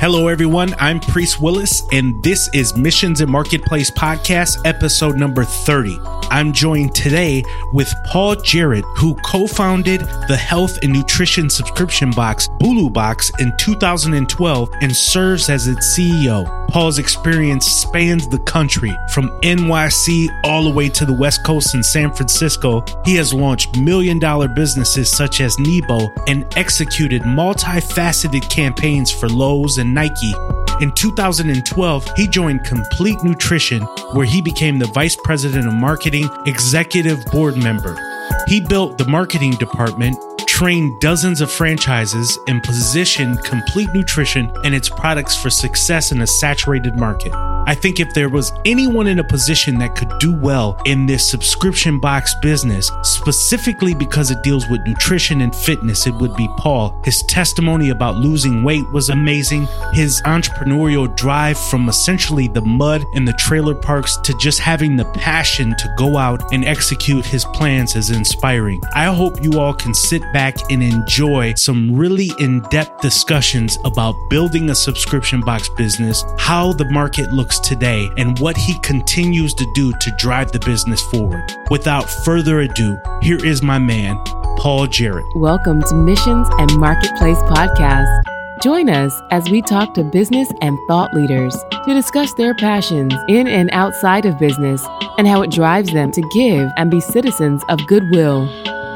Hello, everyone. I'm Priest Willis, and this is Missions and Marketplace Podcast, episode number 30. I'm joined today with Paul Jarrett, who co founded the health and nutrition subscription box, Bulu Box, in 2012 and serves as its CEO. Paul's experience spans the country from NYC all the way to the West Coast in San Francisco. He has launched million dollar businesses such as Neebo and executed multifaceted campaigns for Lowe's and Nike. In 2012, he joined Complete Nutrition, where he became the vice president of marketing, executive board member. He built the marketing department, trained dozens of franchises, and positioned Complete Nutrition and its products for success in a saturated market. I think if there was anyone in a position that could do well in this subscription box business, specifically because it deals with nutrition and fitness, it would be Paul. His testimony about losing weight was amazing. His entrepreneurial drive from essentially the mud and the trailer parks to just having the passion to go out and execute his plans is inspiring. I hope you all can sit back and enjoy some really in depth discussions about building a subscription box business, how the market looks today, and what he continues to do to drive the business forward. Without further ado, here is my man, Paul Jarrett. Welcome to Missions and Marketplace Podcast. Join us as we talk to business and thought leaders to discuss their passions in and outside of business and how it drives them to give and be citizens of goodwill.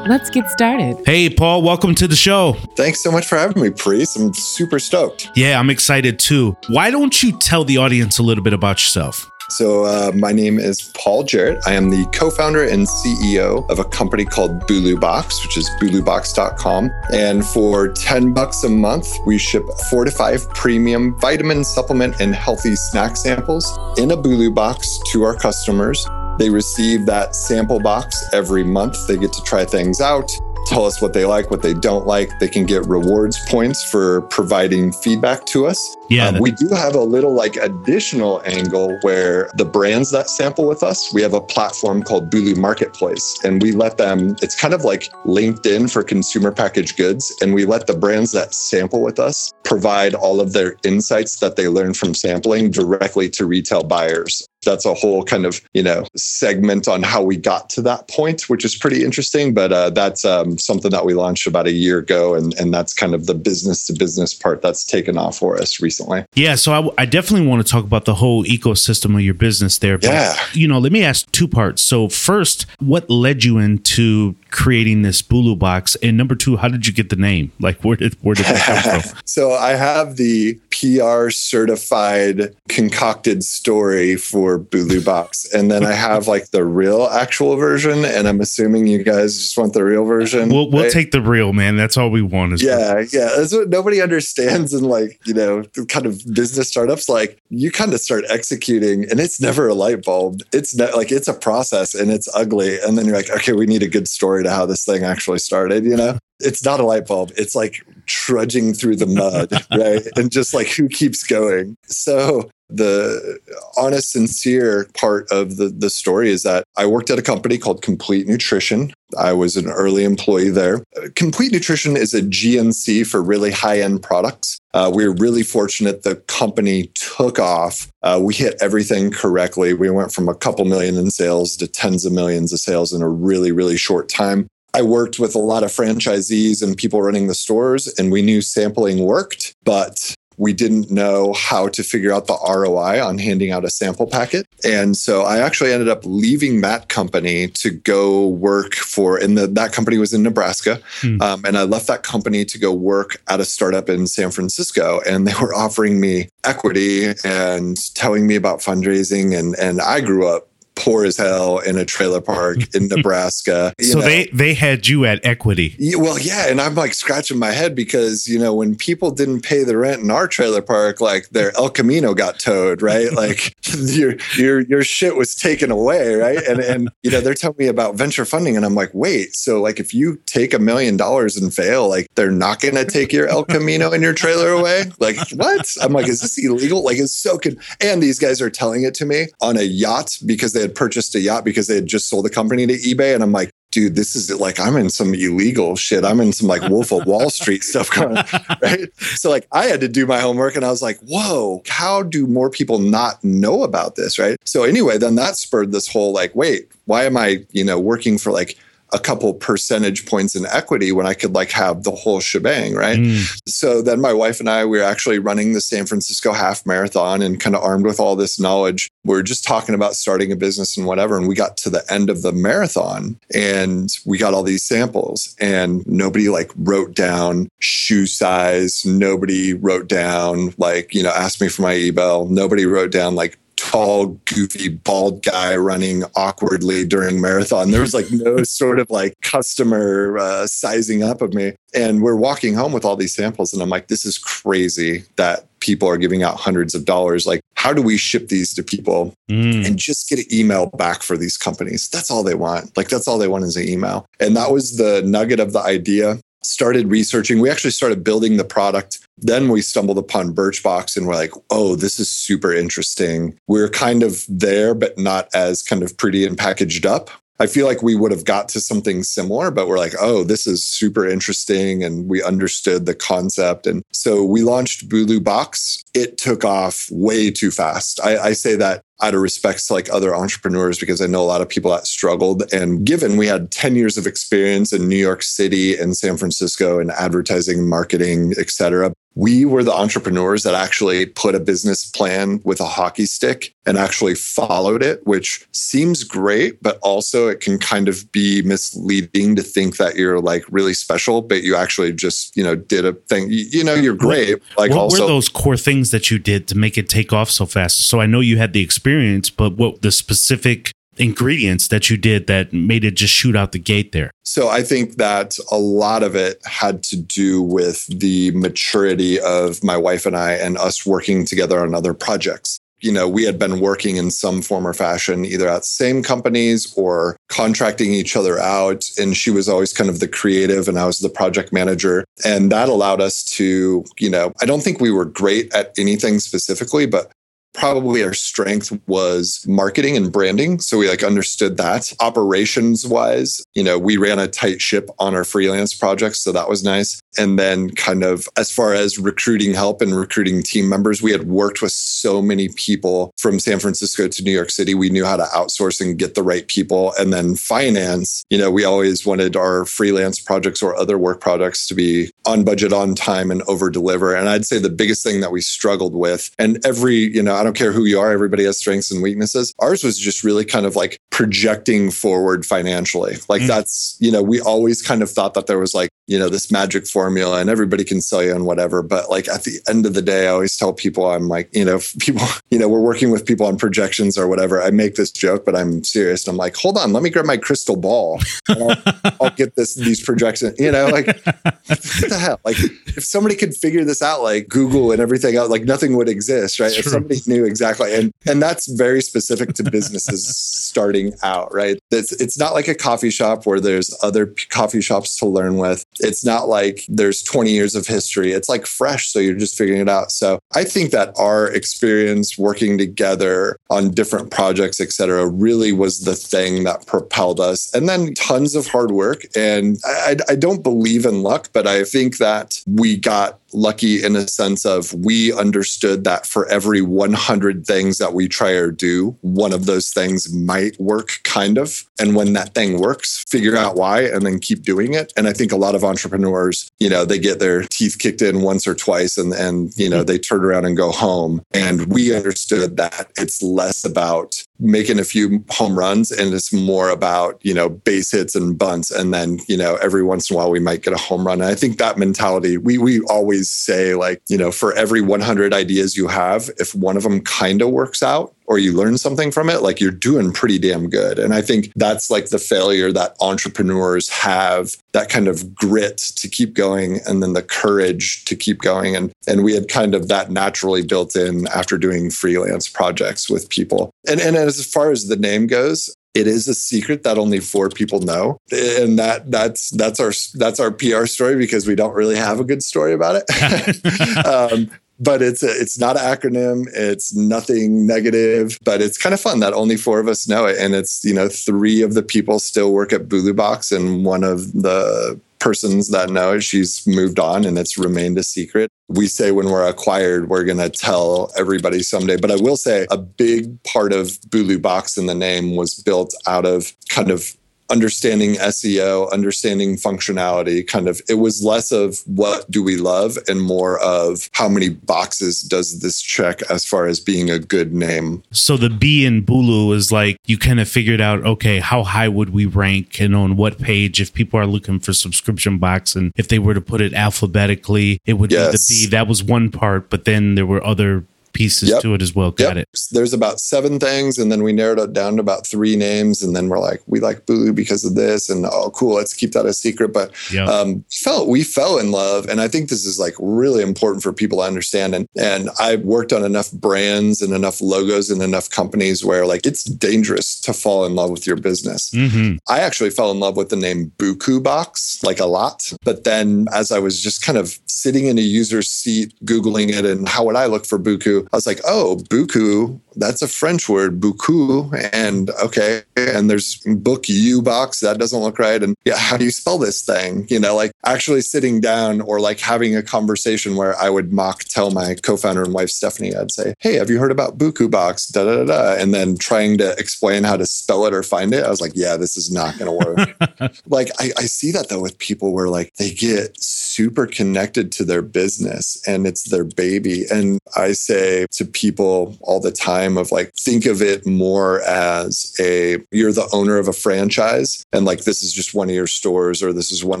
Let's get started. Hey, Paul, welcome to the show. Thanks so much for having me, Priest. I'm super stoked. Yeah, I'm excited too. Why don't you tell the audience a little bit about yourself? So, uh, my name is Paul Jarrett. I am the co founder and CEO of a company called Bulu Box, which is bulubox.com. And for 10 bucks a month, we ship four to five premium vitamin, supplement, and healthy snack samples in a Bulu box to our customers. They receive that sample box every month. They get to try things out, tell us what they like, what they don't like. They can get rewards points for providing feedback to us. Yeah. Um, we do have a little like additional angle where the brands that sample with us, we have a platform called Bulu Marketplace, and we let them, it's kind of like LinkedIn for consumer packaged goods. And we let the brands that sample with us provide all of their insights that they learn from sampling directly to retail buyers that's a whole kind of you know segment on how we got to that point which is pretty interesting but uh, that's um, something that we launched about a year ago and, and that's kind of the business to business part that's taken off for us recently Yeah, so I, I definitely want to talk about the whole ecosystem of your business there. But, Yeah. You know, let me ask two parts. So, first, what led you into creating this Bulu box? And number two, how did you get the name? Like, where did where did that come from? so i have the pr certified concocted story for bulu box. And then i have like the real actual version and i'm assuming you guys just want the real version We'll we'll right? take the real man. That's all we want. Is yeah yeah. That's what nobody understands in like you know kind of business startups. Like you kind of start executing and it's never a light bulb. It's ne- like it's a process and it's ugly. And then you're like okay we need a good story to how this thing actually started you know? It's not a light bulb. It's like trudging through the mud right? And just like who keeps going? So the honest sincere part of the, the story is that i worked at a company called complete nutrition. I was an early employee there. Complete nutrition is a gnc for really high-end products. Uh, we were really fortunate the company took off. Uh, we hit everything correctly. We went from a couple million in sales to tens of millions of sales in a really really short time I worked with a lot of franchisees and people running the stores, and we knew sampling worked, but we didn't know how to figure out the ROI on handing out a sample packet. And so I actually ended up leaving that company to go work for, and the, that company was in Nebraska. Hmm. Um, and I left that company to go work at a startup in San Francisco. And they were offering me equity and telling me about fundraising. And, and I grew up poor as hell in a trailer park in Nebraska. you So know. they they had you at equity. Yeah, well, yeah, and I'm like scratching my head because you know when people didn't pay the rent in our trailer park, like their El Camino got towed, right? Like your your your shit was taken away, right? And and you know they're telling me about venture funding, and I'm like, wait, so like if you take a million dollars and fail, like they're not going to take your El Camino and your trailer away? Like what? I'm like, is this illegal? Like it's so con. And these guys are telling it to me on a yacht because they had purchased a yacht because they had just sold the company to eBay, and I'm like dude, this is like I'm in some illegal shit. I'm in some like Wolf of Wall Street stuff going on, right? So like I had to do my homework and I was like, whoa, how do more people not know about this, right? So anyway, then that spurred this whole like, wait, why am I, you know, working for like a couple percentage points in equity when I could like have the whole shebang, right? Mm. So then my wife and I we were actually running the San Francisco half marathon and kind of armed with all this knowledge. We are just talking about starting a business and whatever. And we got to the end of the marathon and we got all these samples and nobody like wrote down shoe size. Nobody wrote down like, you know, asked me for my email. Nobody wrote down like tall, goofy, bald guy running awkwardly during marathon. There was like no sort of like customer uh, sizing up of me. And we're walking home with all these samples, and I'm like, this is crazy that people are giving out hundreds of dollars. Like, how do we ship these to people mm. and just get an email back for these companies? That's all they want. Like, that's all they want is an email. And that was the nugget of the idea started researching. We actually started building the product. Then we stumbled upon Birchbox and we're like, oh, this is super interesting. We're kind of there, but not as kind of pretty and packaged up. I feel like we would have got to something similar, but we're like, oh, this is super interesting. And we understood the concept. And so we launched Bulu Box. It took off way too fast. I, I say that out of respect to like other entrepreneurs because I know a lot of people that struggled. And given we had 10 years of experience in New York City and San Francisco in advertising, marketing, et cetera, we were the entrepreneurs that actually put a business plan with a hockey stick and actually followed it, which seems great, but also it can kind of be misleading to think that you're like really special, but you actually just, you know, did a thing. You, know, you're great. Like what also, were those core things that you did to make it take off so fast? So I know you had the experience, but what the specific ingredients that you did that made it just shoot out the gate there? So I think that a lot of it had to do with the maturity of my wife and I and us working together on other projects. You know, we had been working in some form or fashion, either at same companies or contracting each other out. And she was always kind of the creative and I was the project manager. And that allowed us to, you know, I don't think we were great at anything specifically, but probably our strength was marketing and branding. So we like understood that operations wise you know we ran a tight ship on our freelance projects so that was nice. And then kind of as far as recruiting help and recruiting team members we had worked with so many people from san francisco to new york city. We knew how to outsource and get the right people. And then finance you know we always wanted our freelance projects or other work projects to be on budget on time and over deliver and i'd say the biggest thing that we struggled with and every you know I don't care who you are, everybody has strengths and weaknesses. Ours was just really kind of like projecting forward financially. Like mm. that's, you know, we always kind of thought that there was like, you know, this magic formula and everybody can sell you on whatever. But like at the end of the day, I always tell people I'm like, you know, people, you know, we're working with people on projections or whatever. I make this joke, but I'm serious. I'm like, hold on, let me grab my crystal ball. I'll, I'll, get this, these projections, you know, like what the hell? Like if somebody could figure this out, like Google and everything out, like nothing would exist, right? If somebody knew exactly. And and that's very specific to businesses starting out, right? It's it's not like a coffee shop where there's other coffee shops to learn with. It's not like there's 20 years of history. It's like fresh, so you're just figuring it out. So I think that our experience working together on different projects, et cetera, really was the thing that propelled us. And then tons of hard work. And I, I don't believe in luck, but I think that we got lucky in a sense of we understood that for every 100 things that we try or do, one of those things might work kind of. And when that thing works, figure out why and then keep doing it. And I think a lot of entrepreneurs, you know, they get their teeth kicked in once or twice and, and you know, they turn around and go home. And we understood that it's less about making a few home runs and it's more about you know base hits and bunts and then you know every once in a while we might get a home run. And i think that mentality we we always say like you know for every 100 ideas you have if one of them kind of works out or you learn something from it, like you're doing pretty damn good. And I think that's like the failure that entrepreneurs have that kind of grit to keep going and then the courage to keep going. And, and we had kind of that naturally built in after doing freelance projects with people. And, and as far as the name goes, it is a secret that only four people know and that that's that's our that's our pr story because we don't really have a good story about it um, but it's a, it's not an acronym. It's nothing negative, but it's kind of fun that only four of us know it. And it's, you know, three of the people still work at Bulu Box and one of the persons that know it, she's moved on and it's remained a secret. We say when we're acquired, we're going to tell everybody someday. But I will say a big part of Bulu Box in the name was built out of kind of understanding SEO, understanding functionality, kind of it was less of what do we love and more of how many boxes does this check as far as being a good name. So the B in Bulu is like you kind of figured out, okay, how high would we rank and on what page if people are looking for subscription box and if they were to put it alphabetically, it would yes. be the B. That was one part, but then there were other pieces yep. to it as well. Got yep. it. There's about seven things, and then we narrowed it down to about three names, and then we're like, we like Bulu because of this, and oh, cool, let's keep that a secret. But yep. um, felt we fell in love, and I think this is like really important for people to understand. And and I worked on enough brands and enough logos and enough companies where like it's dangerous to fall in love with your business. Mm-hmm. I actually fell in love with the name Buku Box like a lot, but then as I was just kind of sitting in a user seat googling it and how would I look for Buku I was like, oh, buku, that's a French word, buku. And okay. And there's book U box. That doesn't look right. And yeah, how do you spell this thing? You know, like actually sitting down or like having a conversation where I would mock tell my co founder and wife, Stephanie, I'd say, hey, have you heard about buku box? Da da da da. And then trying to explain how to spell it or find it. I was like, yeah, this is not going to work. like, I, I see that though with people where like they get super connected to their business and it's their baby. And I say to people all the time of like, think of it more as a, you're the owner of a franchise and like, this is just one of your stores or this is one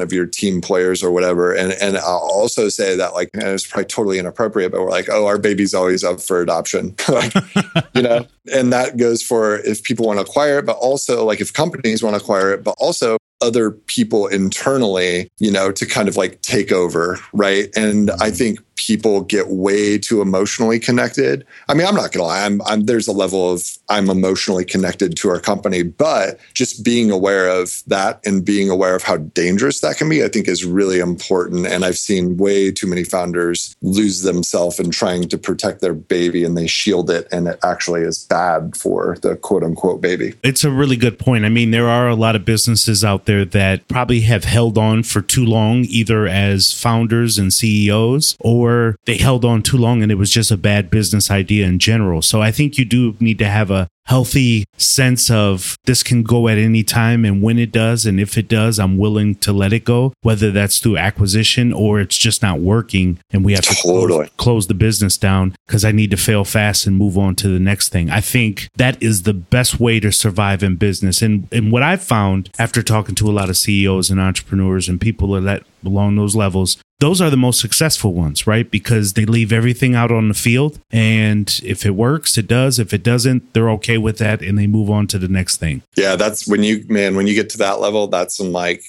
of your team players or whatever. And, and I'll also say that like, and it's probably totally inappropriate, but we're like, oh, our baby's always up for adoption. like, you know, and that goes for if people want to acquire it, but also like if companies want to acquire it, but also other people internally, you know, to kind of like take over. Right. And I mm-hmm. think people get way too emotionally connected. I mean, I'm not gonna lie, I'm, I'm, there's a level of I'm emotionally connected to our company, but just being aware of that and being aware of how dangerous that can be, I think is really important. And I've seen way too many founders lose themselves in trying to protect their baby and they shield it and it actually is bad for the quote unquote baby. It's a really good point. I mean, there are a lot of businesses out there that probably have held on for too long, either as founders and CEOs or they held on too long and it was just a bad business idea in general. So I think you do need to have a healthy sense of this can go at any time and when it does and if it does i'm willing to let it go whether that's through acquisition or it's just not working and we have to close, close the business down because i need to fail fast and move on to the next thing i think that is the best way to survive in business and and what i've found after talking to a lot of ceos and entrepreneurs and people that along those levels those are the most successful ones, right? Because they leave everything out on the field. And if it works, it does. If it doesn't, they're okay with that and they move on to the next thing. Yeah, that's when you, man, when you get to that level, that's some like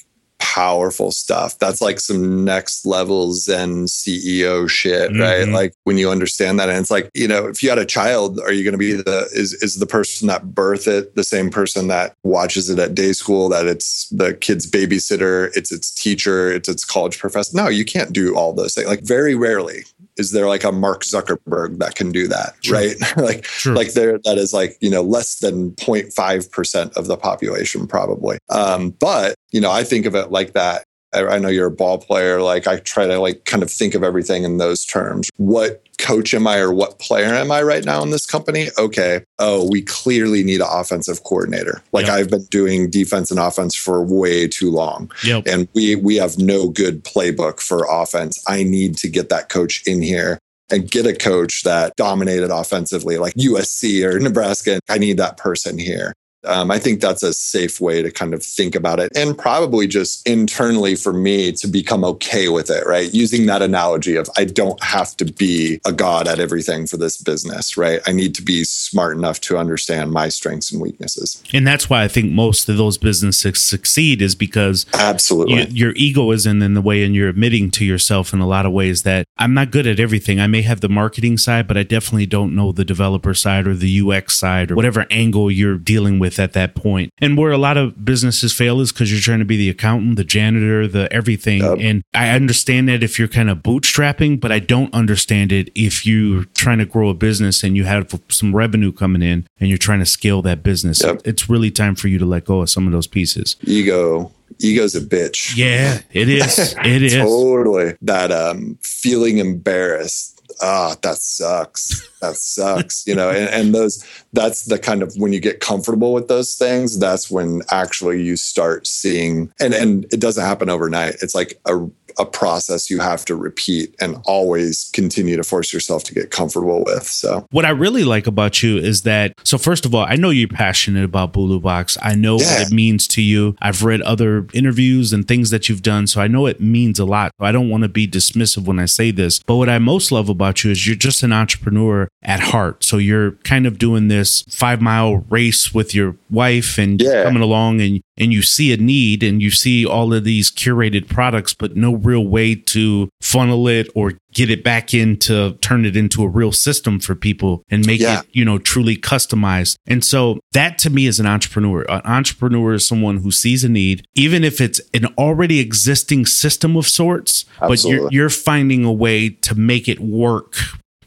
powerful stuff. That's like some next level Zen CEO shit, mm-hmm. right? Like when you understand that. And it's like, you know, if you had a child, are you going to be the, is, is the person that birth it the same person that watches it at day school, that it's the kid's babysitter, it's its teacher, it's its college professor? No, you can't do all those things. Like very rarely is there like a Mark Zuckerberg that can do that, sure. right? like, sure. like there, that is like, you know, less than 0.5% of the population probably. Um, but, you know, I think of it like that. I, I know you're a ball player. Like I try to like kind of think of everything in those terms. What coach am I or what player am I right now in this company? Okay. Oh, we clearly need an offensive coordinator. Like yep. I've been doing defense and offense for way too long. Yep. And we we have no good playbook for offense. I need to get that coach in here and get a coach that dominated offensively like USC or Nebraska. I need that person here. Um, I think that's a safe way to kind of think about it and probably just internally for me to become okay with it, right? Using that analogy of I don't have to be a god at everything for this business, right? I need to be smart enough to understand my strengths and weaknesses. And that's why I think most of those businesses succeed is because absolutely you, your ego isn't in the way and you're admitting to yourself in a lot of ways that I'm not good at everything. I may have the marketing side, but I definitely don't know the developer side or the UX side or whatever angle you're dealing with with at that point. And where a lot of businesses fail is because you're trying to be the accountant, the janitor, the everything. Yep. And I understand that if you're kind of bootstrapping, but I don't understand it if you're trying to grow a business and you have some revenue coming in and you're trying to scale that business. Yep. It's really time for you to let go of some of those pieces. Ego, ego's a bitch. Yeah, it is. It is. totally that um feeling embarrassed ah that sucks. That sucks you know and, and those that's the kind of when you get comfortable with those things that's when actually you start seeing and and it doesn't happen overnight. It's like a a process you have to repeat and always continue to force yourself to get comfortable with. So, what I really like about you is that, so first of all, I know you're passionate about Bulu Box. I know Yeah. what it means to you. I've read other interviews and things that you've done. So I know it means a lot. I don't want to be dismissive when I say this, but what I most love about you is you're just an entrepreneur at heart. So you're kind of doing this five mile race with your wife and Yeah. coming along and and you see a need and you see all of these curated products, but no real way to funnel it or get it back into turn it into a real system for people and make Yeah. it, you know, truly customized. And so that to me is an entrepreneur. An entrepreneur is someone who sees a need, even if it's an already existing system of sorts, but you're, you're finding a way to make it work.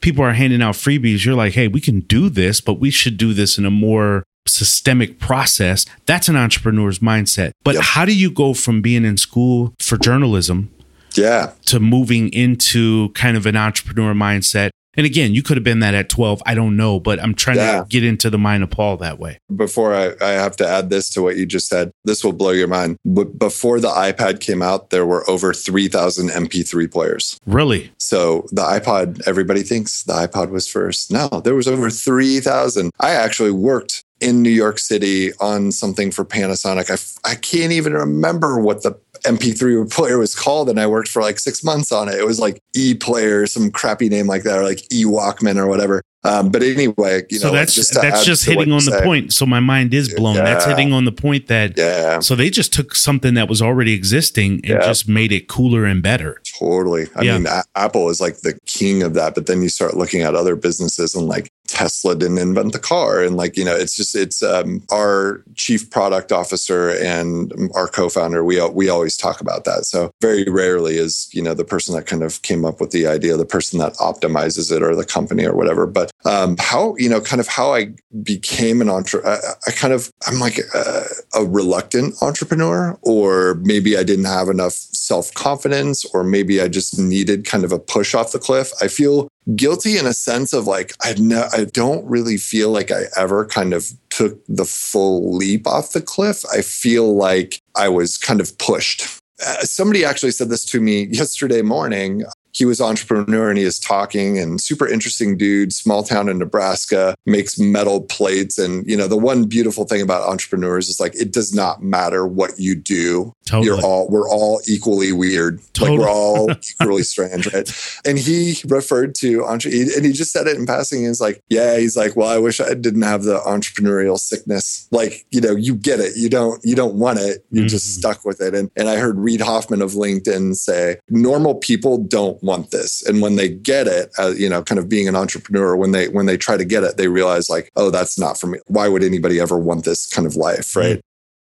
People are handing out freebies. You're like, hey, we can do this, but we should do this in a more systemic process. That's an entrepreneur's mindset. But Yep. how do you go from being in school for journalism yeah, to moving into kind of an entrepreneur mindset? And again, you could have been that at 12. I don't know, but I'm trying Yeah. to get into the mind of Paul that way. before I, I have to add this to what you just said, this will blow your mind. But before the iPad came out, there were over 3,000 MP3 players. Really? So the iPod, everybody thinks the iPod was first. No, there was over 3,000. I actually worked in New York City on something for Panasonic. I, I can't even remember what the MP3 player was called. And I worked for like six months on it. It was like E player, some crappy name like that, or like E Walkman or whatever. Um, but anyway, you so know, that's just that's just hitting on the point. So my mind is blown. That's hitting on the point that Yeah. so they just took something that was already existing and Yeah. just made it cooler and better. Totally. I Yeah. mean, A- Apple is like the king of that. But then you start looking at other businesses and like Tesla didn't invent the car. And like, you know, it's just, it's um, our chief product officer and our co founder. We, we always talk about that. So very rarely is, you know, the person that kind of came up with the idea, the person that optimizes it or the company or whatever. But um, how, you know, kind of how I became an entrepreneur, I, I kind of, I'm like a, a reluctant entrepreneur, or maybe I didn't have enough self confidence, or maybe I just needed kind of a push off the cliff. I feel guilty in a sense of like I no, I don't really feel like I ever kind of took the full leap off the cliff. I feel like I was kind of pushed. Uh, somebody actually said this to me yesterday morning. He was entrepreneur and he is talking and super interesting dude, small town in Nebraska, makes metal plates. And, you know, the one beautiful thing about entrepreneurs is like, it does not matter what you do. Totally. You're all, we're all equally weird. Totally. Like we're all equally strange, right? And he referred to, entre- and he just said it in passing. He's like, yeah, he's like, well, I wish I didn't have the entrepreneurial sickness. Like, you know, you get it. You don't, you don't want it. You're just Mhm. stuck with it. And, and I heard Reid Hoffman of LinkedIn say, normal people don't want this. And when they get it, uh, you know, kind of being an entrepreneur, when they, when they try to get it, they realize like, oh, that's not for me. Why would anybody ever want this kind of life? Right.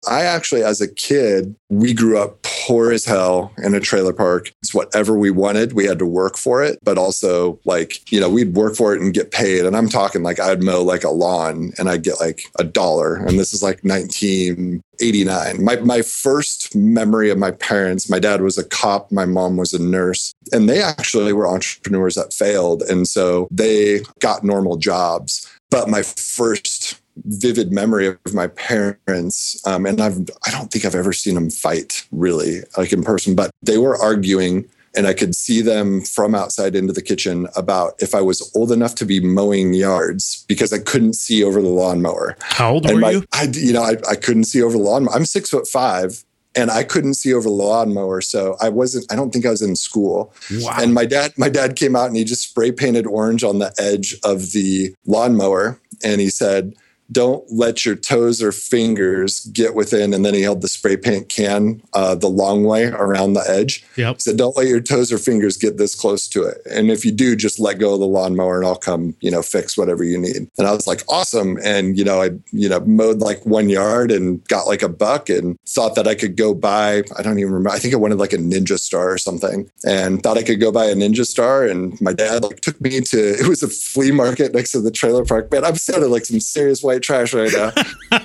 I actually, as a kid, we grew up poor as hell in a trailer park. It's whatever we wanted. We had to work for it, but also like, you know, we'd work for it and get paid. And I'm talking like I'd mow like a lawn and I'd get like a dollar. And this is like 1989. My, my first memory of my parents, my dad was a cop, my mom was a nurse, and they actually were entrepreneurs that failed. And so they got normal jobs. But my first vivid memory of my parents um, and i've i don't think i've ever seen them fight really like in person but they were arguing and i could see them from outside into the kitchen about if i was old enough to be mowing yards because i couldn't see over the lawnmower How old and were my, you? I, you know I, I couldn't see over the lawn i'm six foot five and i couldn't see over the lawnmower so i wasn't i don't think i was in school Wow. and my dad, my dad came out and he just spray painted orange on the edge of the lawnmower. And he said, don't let your toes or fingers get within. And then he held the spray paint can uh, the long way around the edge. Yep. He said, don't let your toes or fingers get this close to it. And if you do, just let go of the lawnmower and I'll come, you know, fix whatever you need. And I was like, awesome. And, you know, I, you know, mowed like one yard and got like a buck and thought that I could go buy, I don't even remember, I think I wanted like a Ninja Star or something and thought I could go buy a Ninja Star. And my dad like took me to, it was a flea market next to the trailer park. Man, I'm sounding like some serious white trash right now.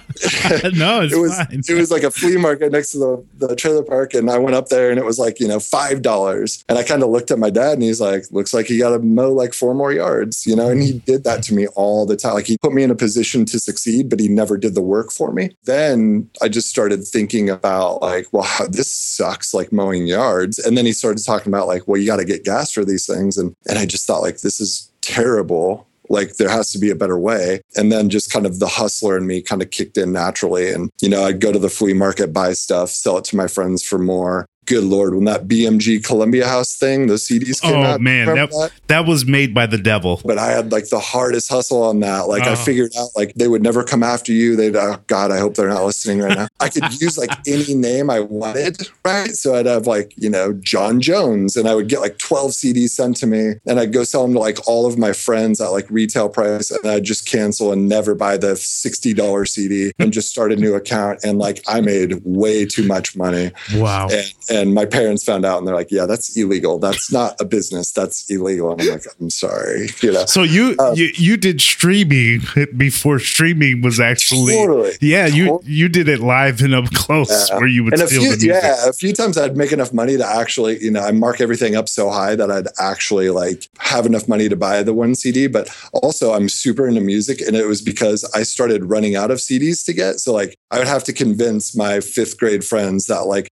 no, it was fine. it was like a flea market next to the, the trailer park, and I went up there, and it was like you know five dollars. And I kind of looked at my dad, and he's like, "Looks like you got to mow like four more yards," you know. And he did that to me all the time. Like he put me in a position to succeed, but he never did the work for me. Then I just started thinking about like, well, how, this sucks, like mowing yards. And then he started talking about like, well, you got to get gas for these things, and and I just thought like, this is terrible like there has to be a better way. And then just kind of the hustler in me kind of kicked in naturally. And you know i'd go to the flea market buy stuff sell it to my friends for more good lord when that bmg columbia house thing those cds came Oh out man, remember that, that was made by the devil. but I had like the hardest hustle on that. Like I Oh. figured out like they would never come after you. They'd oh God, I hope they're not listening right now. I could use like any name I wanted, right? So I'd have like, you know, John Jones and I would get like 12 CDs sent to me and I'd go sell them to like all of my friends at like retail price and I'd just cancel and never buy the $60 CD and just start a new account. And like I made way too much money. Wow. And, and my parents found out and they're like, yeah, that's illegal. That's not a business. That's illegal. And I'm like, I'm sorry. You know, So you Um, you you did streaming before streaming was actually Totally. yeah you Totally. you did it live and up close Yeah. where you would and a steal few, the music. yeah, a few times I'd make enough money to actually, you know, I mark everything up so high that I'd actually like have enough money to buy the one CD. But also, I'm super into music, and it was because I started running out of CDs to get. So like, I would have to convince my fifth grade friends that like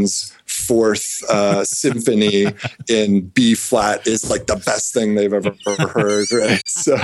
Beethoven's fourth uh, symphony in B flat is like the best thing they've ever heard, right? So,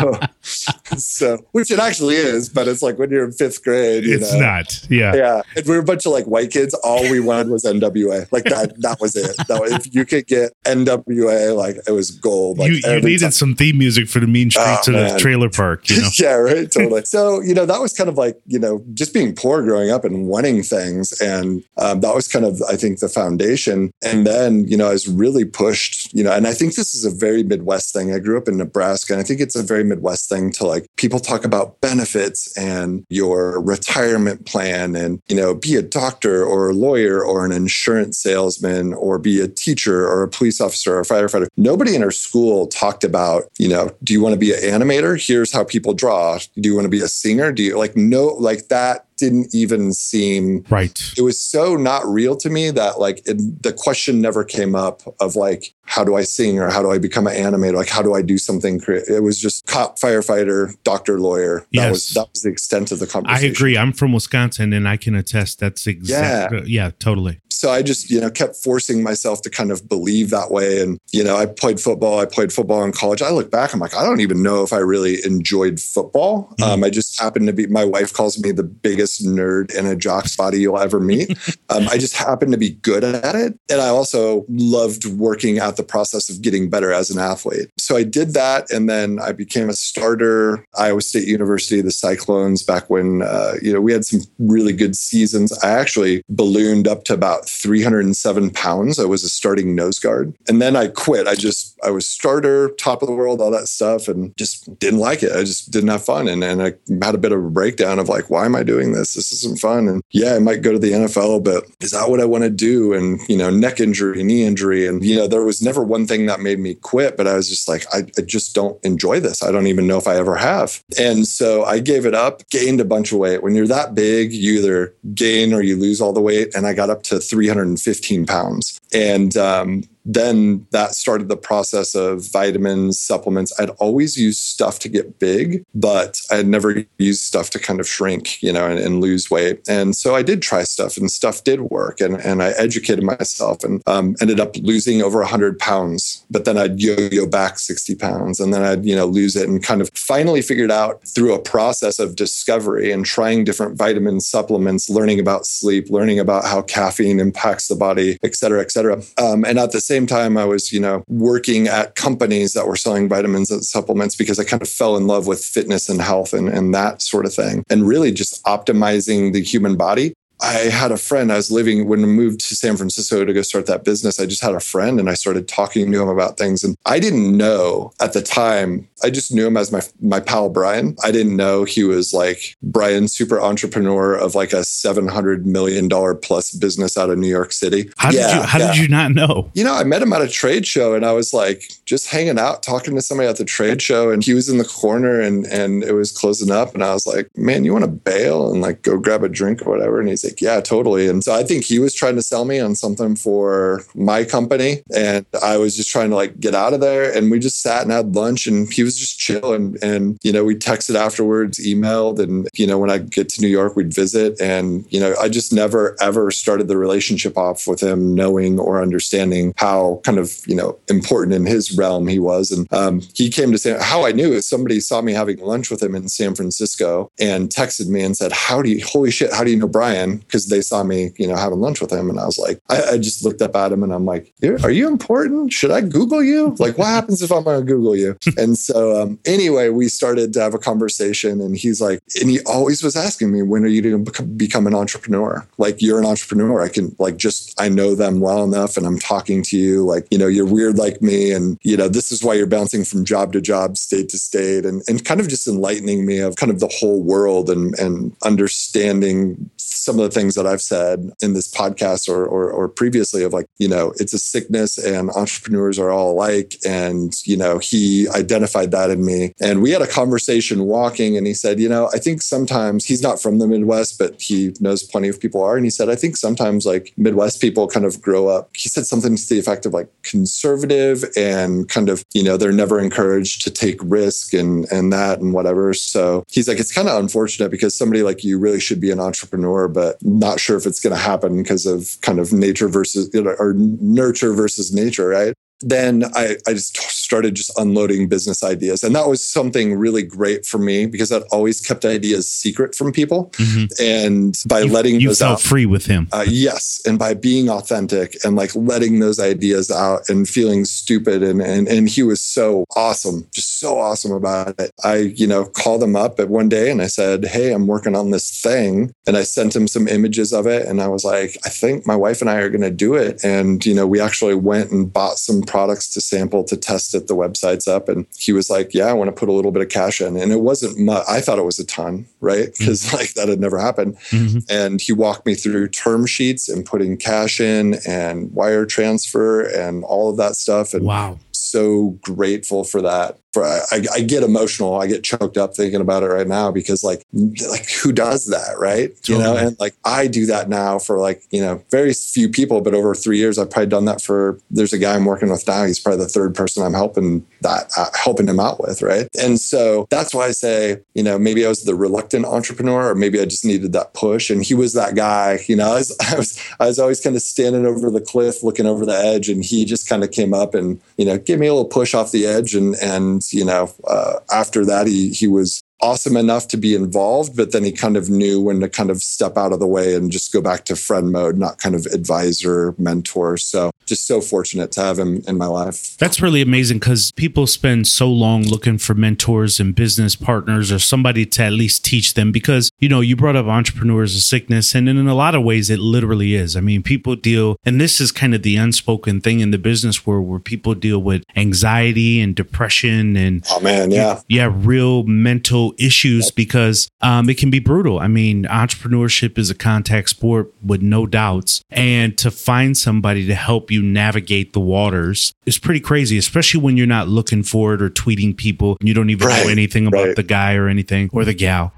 so which it actually is, but it's like when you're in fifth grade, you It's know, not. Yeah. yeah, and we were a bunch of like white kids. All we wanted was NWA. Like that. That was it. That was, if you could get NWA, like it was gold. Like you you needed time. some theme music for the mean streets Oh, of the trailer park, you know. yeah, right. Totally. so you know that was kind of like you know just being poor growing up and wanting things, and um, that was kind of I think the foundation. And then you know I was really pushed. You know, and I think this is a very Midwest thing. I grew up in Nebraska, and I think it's a very Midwest thing to like people talk about benefits and your retirement plan, and you know be a doctor or a lawyer or an insurance salesman or be a teacher or a police officer or a firefighter. Nobody in our school talked about, you know, do you want to be an animator? Here's how people draw. Do you want to be a singer? Do you like no like that didn't even seem Right. it was so not real to me that like it, the question never came up of like how do I sing or how do I become an animator like how do I do something creative it was just cop firefighter doctor lawyer that Yes. was that was the extent of the conversation. I agree. I'm from Wisconsin and I can attest that's exactly yeah, totally. So I just, you know, kept forcing myself to kind of believe that way. And, you know, I played football. I played football in college. I look back, I'm like, I don't even know if I really enjoyed football. Mhm. Um, I just happened to be, my wife calls me the biggest nerd in a jock's body you'll ever meet. um, I just happened to be good at it. And I also loved working at the process of getting better as an athlete. So I did that. And then I became a starter, Iowa State University, the Cyclones, back when, uh, you know, we had some really good seasons. I actually ballooned up to about 307 pounds. I was a starting nose guard. And then I quit. I just, I was starter, top of the world, all that stuff, and just didn't like it. I just didn't have fun. And, and I had a bit of a breakdown of like, why am I doing this? This isn't fun. And yeah, I might go to the NFL, but is that what I want to do? And, you know, neck injury, knee injury. And, you know, there was never one thing that made me quit, but I was just like, I, I just don't enjoy this. I don't even know if I ever have. And so I gave it up, gained a bunch of weight. When you're that big, you either gain or you lose all the weight. And I got up to 315 pounds. And um, then that started the process of vitamins, supplements. I'd always used stuff to get big, but I had never used stuff to kind of shrink, you know, and, and lose weight. And so I did try stuff and stuff did work. And, and I educated myself and um, ended up losing over 100 pounds. But then I'd yo yo back 60 pounds and then I'd, you know, lose it and kind of finally figured out through a process of discovery and trying different vitamin supplements, learning about sleep, learning about how caffeine impacts the body, et cetera, et cetera. Um, and at the same same time, I was, you know, working at companies that were selling vitamins and supplements because I kind of fell in love with fitness and health and, and that sort of thing. And really just optimizing the human body I had a friend. I was living when I moved to San Francisco to go start that business. I just had a friend and I started talking to him about things. And I didn't know at the time, I just knew him as my my pal Brian. I didn't know he was like Brian, super entrepreneur of like a $700 million plus business out of New York City. How did you how yeah. did you not know? You know, I met him at a trade show and I was like just hanging out, talking to somebody at the trade show. And he was in the corner and and it was closing up. And I was like, man, you want to bail and like go grab a drink or whatever? And he's yeah, totally. And so I think he was trying to sell me on something for my company. And I was just trying to like get out of there. And we just sat and had lunch and he was just chill. And, and, you know, we texted afterwards, emailed. And, you know, when I get to New York, we'd visit. And, you know, I just never ever started the relationship off with him knowing or understanding how kind of, you know, important in his realm he was. And um, he came to say, how I knew is somebody saw me having lunch with him in San Francisco and texted me and said, how do you, holy shit, how do you know Brian? Because they saw me, you know, having lunch with him. And I was like, I, I just looked up at him and I'm like, are you important? Should I Google you? Like, what happens if I'm going to Google you? and so, um, anyway, we started to have a conversation and he's like, and he always was asking me, when are you going to become an entrepreneur? Like, you're an entrepreneur. I can, like, just, I know them well enough and I'm talking to you. Like, you know, you're weird like me. And, you know, this is why you're bouncing from job to job, state to state, and, and kind of just enlightening me of kind of the whole world and, and understanding some of the things that I've said in this podcast or, or, or previously of like, you know, it's a sickness and entrepreneurs are all alike. And, you know, he identified that in me. And we had a conversation walking and he said, you know, I think sometimes he's not from the Midwest, but he knows plenty of people are. And he said, I think sometimes like Midwest people kind of grow up. He said something to the effect of like conservative and kind of, you know, they're never encouraged to take risk and and that and whatever. So he's like, it's kind of unfortunate because somebody like you really should be an entrepreneur not sure if it's going to happen because of kind of nature versus you know, or nurture versus nature, right? Then I, I just started just unloading business ideas. And that was something really great for me because I'd always kept ideas secret from people. Mm-hmm. And by you, letting you those felt out, free with him. Uh, yes. And by being authentic and like letting those ideas out and feeling stupid. And, and, and he was so awesome, just so awesome about it. I, you know, called him up at one day and I said, Hey, I'm working on this thing. And I sent him some images of it. And I was like, I think my wife and I are going to do it. And, you know, we actually went and bought some products to sample to test it. The website's up. And he was like, Yeah, I want to put a little bit of cash in. And it wasn't much. I thought it was a ton, right? Because mm-hmm. like that had never happened. Mm-hmm. And he walked me through term sheets and putting cash in and wire transfer and all of that stuff. And wow. So grateful for that I, I, get emotional. I get choked up thinking about it right now because like like who does that, right? You know, and like I do that now for like you know very few people, but over three years I've probably done that for. There's a guy I'm working with now. He's probably the third person I'm helping that uh, helping him out with, right? And so that's why I say you know maybe I was the reluctant entrepreneur, or maybe I just needed that push. And he was that guy. You know, I was I was, I was always kind of standing over the cliff, looking over the edge, and he just kind of came up and you know gave me a little push off the edge and and you know, uh, after that, he he was awesome enough to be involved, but then he kind of knew when to kind of step out of the way and just go back to friend mode, not kind of advisor, mentor. So just so fortunate to have him in my life. That's really amazing because people spend so long looking for mentors and business partners or somebody to at least teach them because, you know, you brought up entrepreneurs a sickness and in a lot of ways it literally is. I mean, people deal, and this is kind of the unspoken thing in the business world where people deal with anxiety and depression and, oh man, yeah. Yeah, real mental issues because um, it can be brutal. I mean, entrepreneurship is a contact sport with no doubts. And to find somebody to help you navigate the waters is pretty crazy, especially when you're not looking for it or tweeting people. You don't even right, know anything about right. the guy or anything or the gal.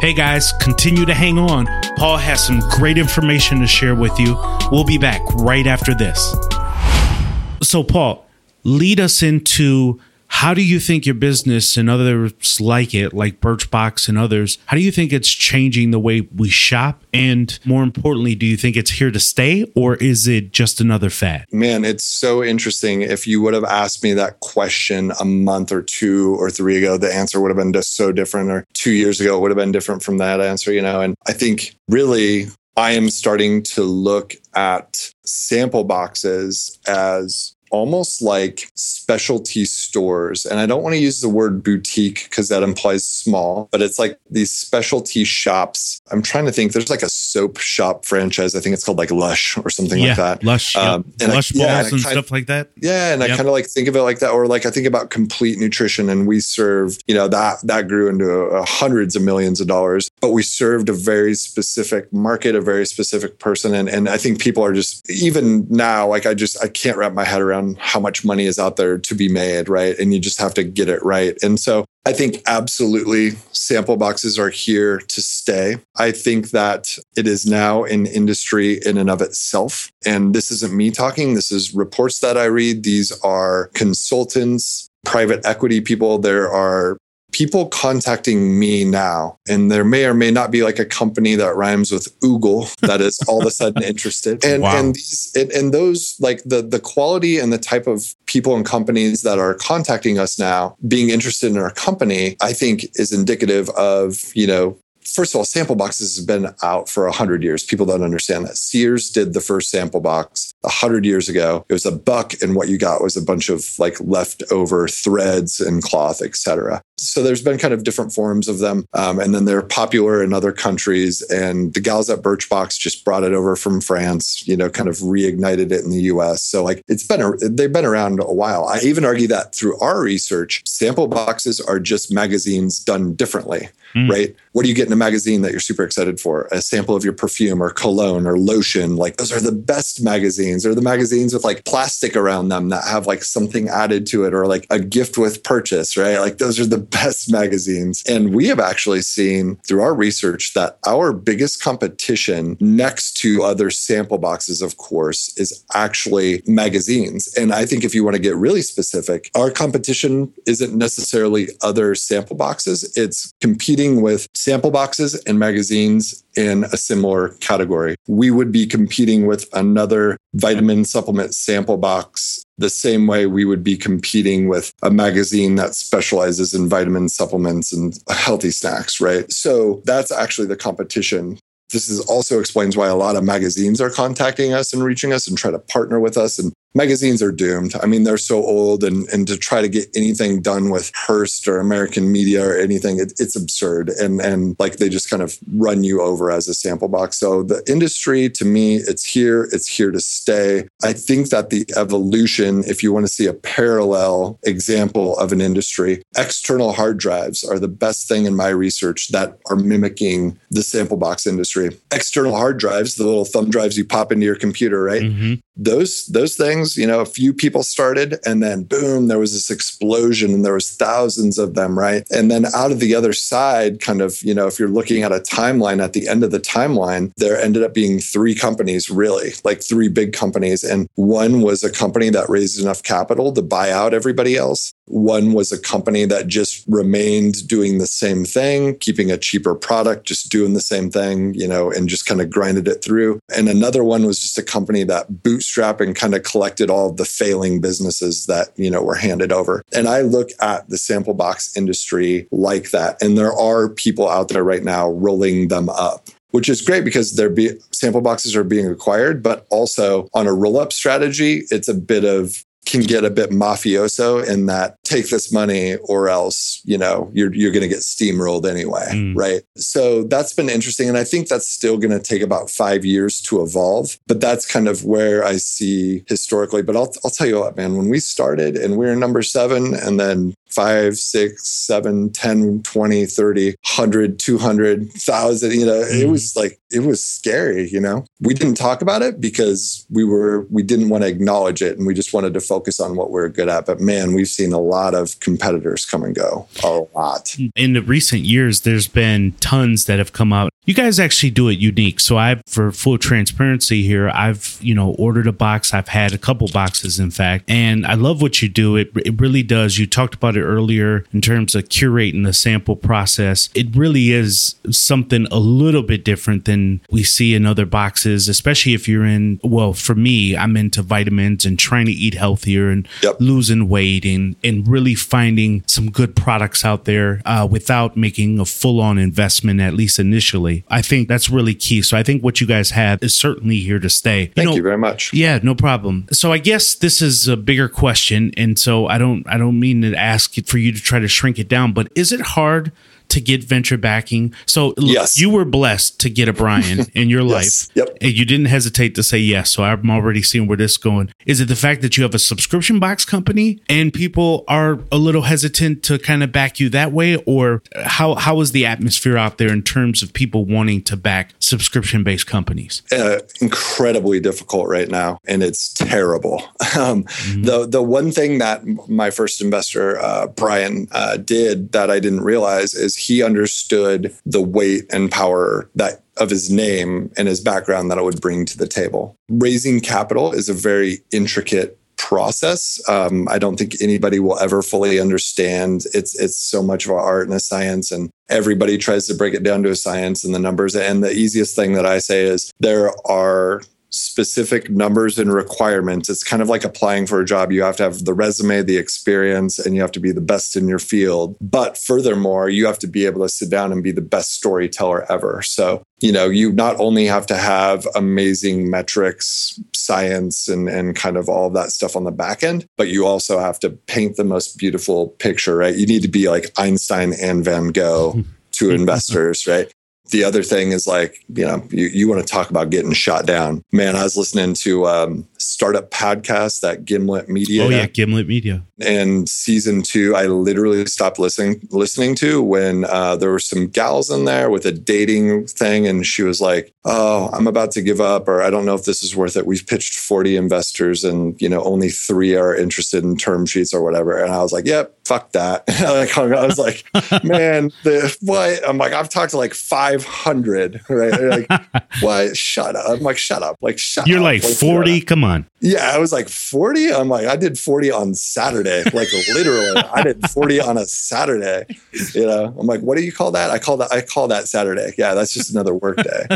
Hey guys, continue to hang on. Paul has some great information to share with you. We'll be back right after this. So, Paul, lead us into how do you think your business and others like it, like Birchbox and others, how do you think it's changing the way we shop? And more importantly, do you think it's here to stay or is it just another fad? Man, it's so interesting. If you would have asked me that question a month or two or three ago, the answer would have been just so different. Or two years ago, it would have been different from that answer, you know? And I think really I am starting to look at sample boxes as almost like specialty stores. And I don't want to use the word boutique because that implies small, but it's like these specialty shops. I'm trying to think, there's like a soap shop franchise. I think it's called like Lush or something yeah, like that. Lush, um, yep. Lush I, balls yeah, and, and stuff of, like that. Yeah. And yep. I kind of like think of it like that. Or like I think about complete nutrition and we served, you know, that, that grew into uh, hundreds of millions of dollars, but we served a very specific market, a very specific person. And, and I think people are just, even now, like I just, I can't wrap my head around how much money is out there to be made, right? And you just have to get it right. And so I think absolutely sample boxes are here to stay. I think that it is now an industry in and of itself. And this isn't me talking, this is reports that I read. These are consultants, private equity people. There are people contacting me now, and there may or may not be like a company that rhymes with Oogle that is all of a sudden interested. And wow. and these and, and those like the the quality and the type of people and companies that are contacting us now being interested in our company, I think is indicative of, you know, first of all, sample boxes have been out for 100 years. People don't understand that. Sears did the first sample box 100 years ago. It was a buck, and what you got was a bunch of like leftover threads and cloth, etc. So there's been kind of different forms of them. Um, and then they're popular in other countries. And the gals at Birchbox just brought it over from France, you know, kind of reignited it in the US. So like it's been, a, they've been around a while. I even argue that through our research, sample boxes are just magazines done differently, mm. right? What do you get in a magazine that you're super excited for? A sample of your perfume or cologne or lotion. Like those are the best magazines. Or the magazines with like plastic around them that have like something added to it or like a gift with purchase, right? Like those are the best magazines. And we have actually seen through our research that our biggest competition next to other sample boxes, of course, is actually magazines. And I think if you want to get really specific, our competition isn't necessarily other sample boxes, it's competing with sample boxes and magazines in a similar category. We would be competing with another vitamin supplement sample box the same way we would be competing with a magazine that specializes in vitamin supplements and healthy snacks, right? So that's actually the competition this is also explains why a lot of magazines are contacting us and reaching us and try to partner with us and magazines are doomed. I mean, they're so old, and and to try to get anything done with Hearst or American Media or anything, it, it's absurd. And and like they just kind of run you over as a sample box. So the industry, to me, it's here. It's here to stay. I think that the evolution, if you want to see a parallel example of an industry, external hard drives are the best thing in my research that are mimicking the sample box industry. External hard drives, the little thumb drives you pop into your computer, right? Mm-hmm those those things you know a few people started and then boom there was this explosion and there was thousands of them right? And then out of the other side kind of you know if you're looking at a timeline at the end of the timeline there ended up being three companies really like three big companies. And one was a company that raised enough capital to buy out everybody else. One was a company that just remained doing the same thing, keeping a cheaper product, just doing the same thing, you know, and just kind of grinded it through. And another one was just a company that bootstrapped and kind of collected all of the failing businesses that, you know, were handed over. And I look at the sample box industry like that. And there are people out there right now rolling them up which is great because their be- sample boxes are being acquired, but also on a roll up strategy, it's a bit of can get a bit mafioso in that take this money or else you know you're you're going to get steamrolled anyway mm. right so that's been interesting and i think that's still going to take about 5 years to evolve but that's kind of where i see historically but i'll i'll tell you what man when we started and we are number 7 and then five, six, seven, 10, 20, 30, 100, 200, 1,000. You know, mm. it was like, it was scary, you know? We didn't talk about it because we were, we didn't want to acknowledge it and we just wanted to focus on what we we're good at. But man, we've seen a lot of competitors come and go, a lot. In the recent years, there's been tons that have come out. You guys actually do it unique. So I, for full transparency here, I've, you know, ordered a box. I've had a couple boxes, in fact, and I love what you do. It, it really does. You talked about it earlier in terms of curating the sample process. It really is something a little bit different than we see in other boxes, especially if you're in, well, for me, I'm into vitamins and trying to eat healthier and yep. losing weight and, and really finding some good products out there uh, without making a full on investment, at least initially. I think that's really key. So I think what you guys have is certainly here to stay. Thank know, you very much. Yeah, no problem. So I guess this is a bigger question, and so I don't I don't mean to ask it for you to try to shrink it down, but is it hard to get venture backing? So Yes. you were blessed to get a Brian in your Yes. life, Yep. and you didn't hesitate to say yes. So I'm already seeing where this is going. Is it the fact that you have a subscription box company and people are a little hesitant to kind of back you that way, or how how is the atmosphere out there in terms of people wanting to back subscription based companies? uh, incredibly difficult right now, and it's terrible. Um, The the one thing that my first investor uh, Brian uh, did that I didn't realize is he understood the weight and power that of his name and his background that it would bring to the table. Raising capital is a very intricate process. Um, I don't think anybody will ever fully understand. It's it's so much of an art and a science, and everybody tries to break it down to a science and the numbers. And the easiest thing that I say is there are specific numbers and requirements. It's kind of like applying for a job. You have to have the resume, the experience, and you have to be the best in your field. But furthermore, you have to be able to sit down and be the best storyteller ever. So, you know, you not only have to have amazing metrics, science, and, and kind of all of that stuff on the back end, but you also have to paint the most beautiful picture, right? You need to be like Einstein and Van Gogh to investors, right? The other thing is like you know you, you want to talk about getting shot down. Man i was listening to um startup podcast that gimlet media Oh yeah, Gimlet Media. and season two i literally stopped listening listening to when uh, there were some gals in there with a dating thing and she was like oh i'm about to give up or i don't know if this is worth it. We've pitched 40 investors and you know only three are interested in term sheets or whatever. And i was like yep fuck that. Like, i was like man the what? I'm like i've talked to like 500 right They're like what shut up i'm like shut up like shut You're up like Like, 40. Come on. Yeah, I was like 40. I'm like, I did 40 on Saturday. Like literally, I did 40 on a Saturday. You know, I'm like, what do you call that? I call that I call that Saturday. Yeah, that's just another work day.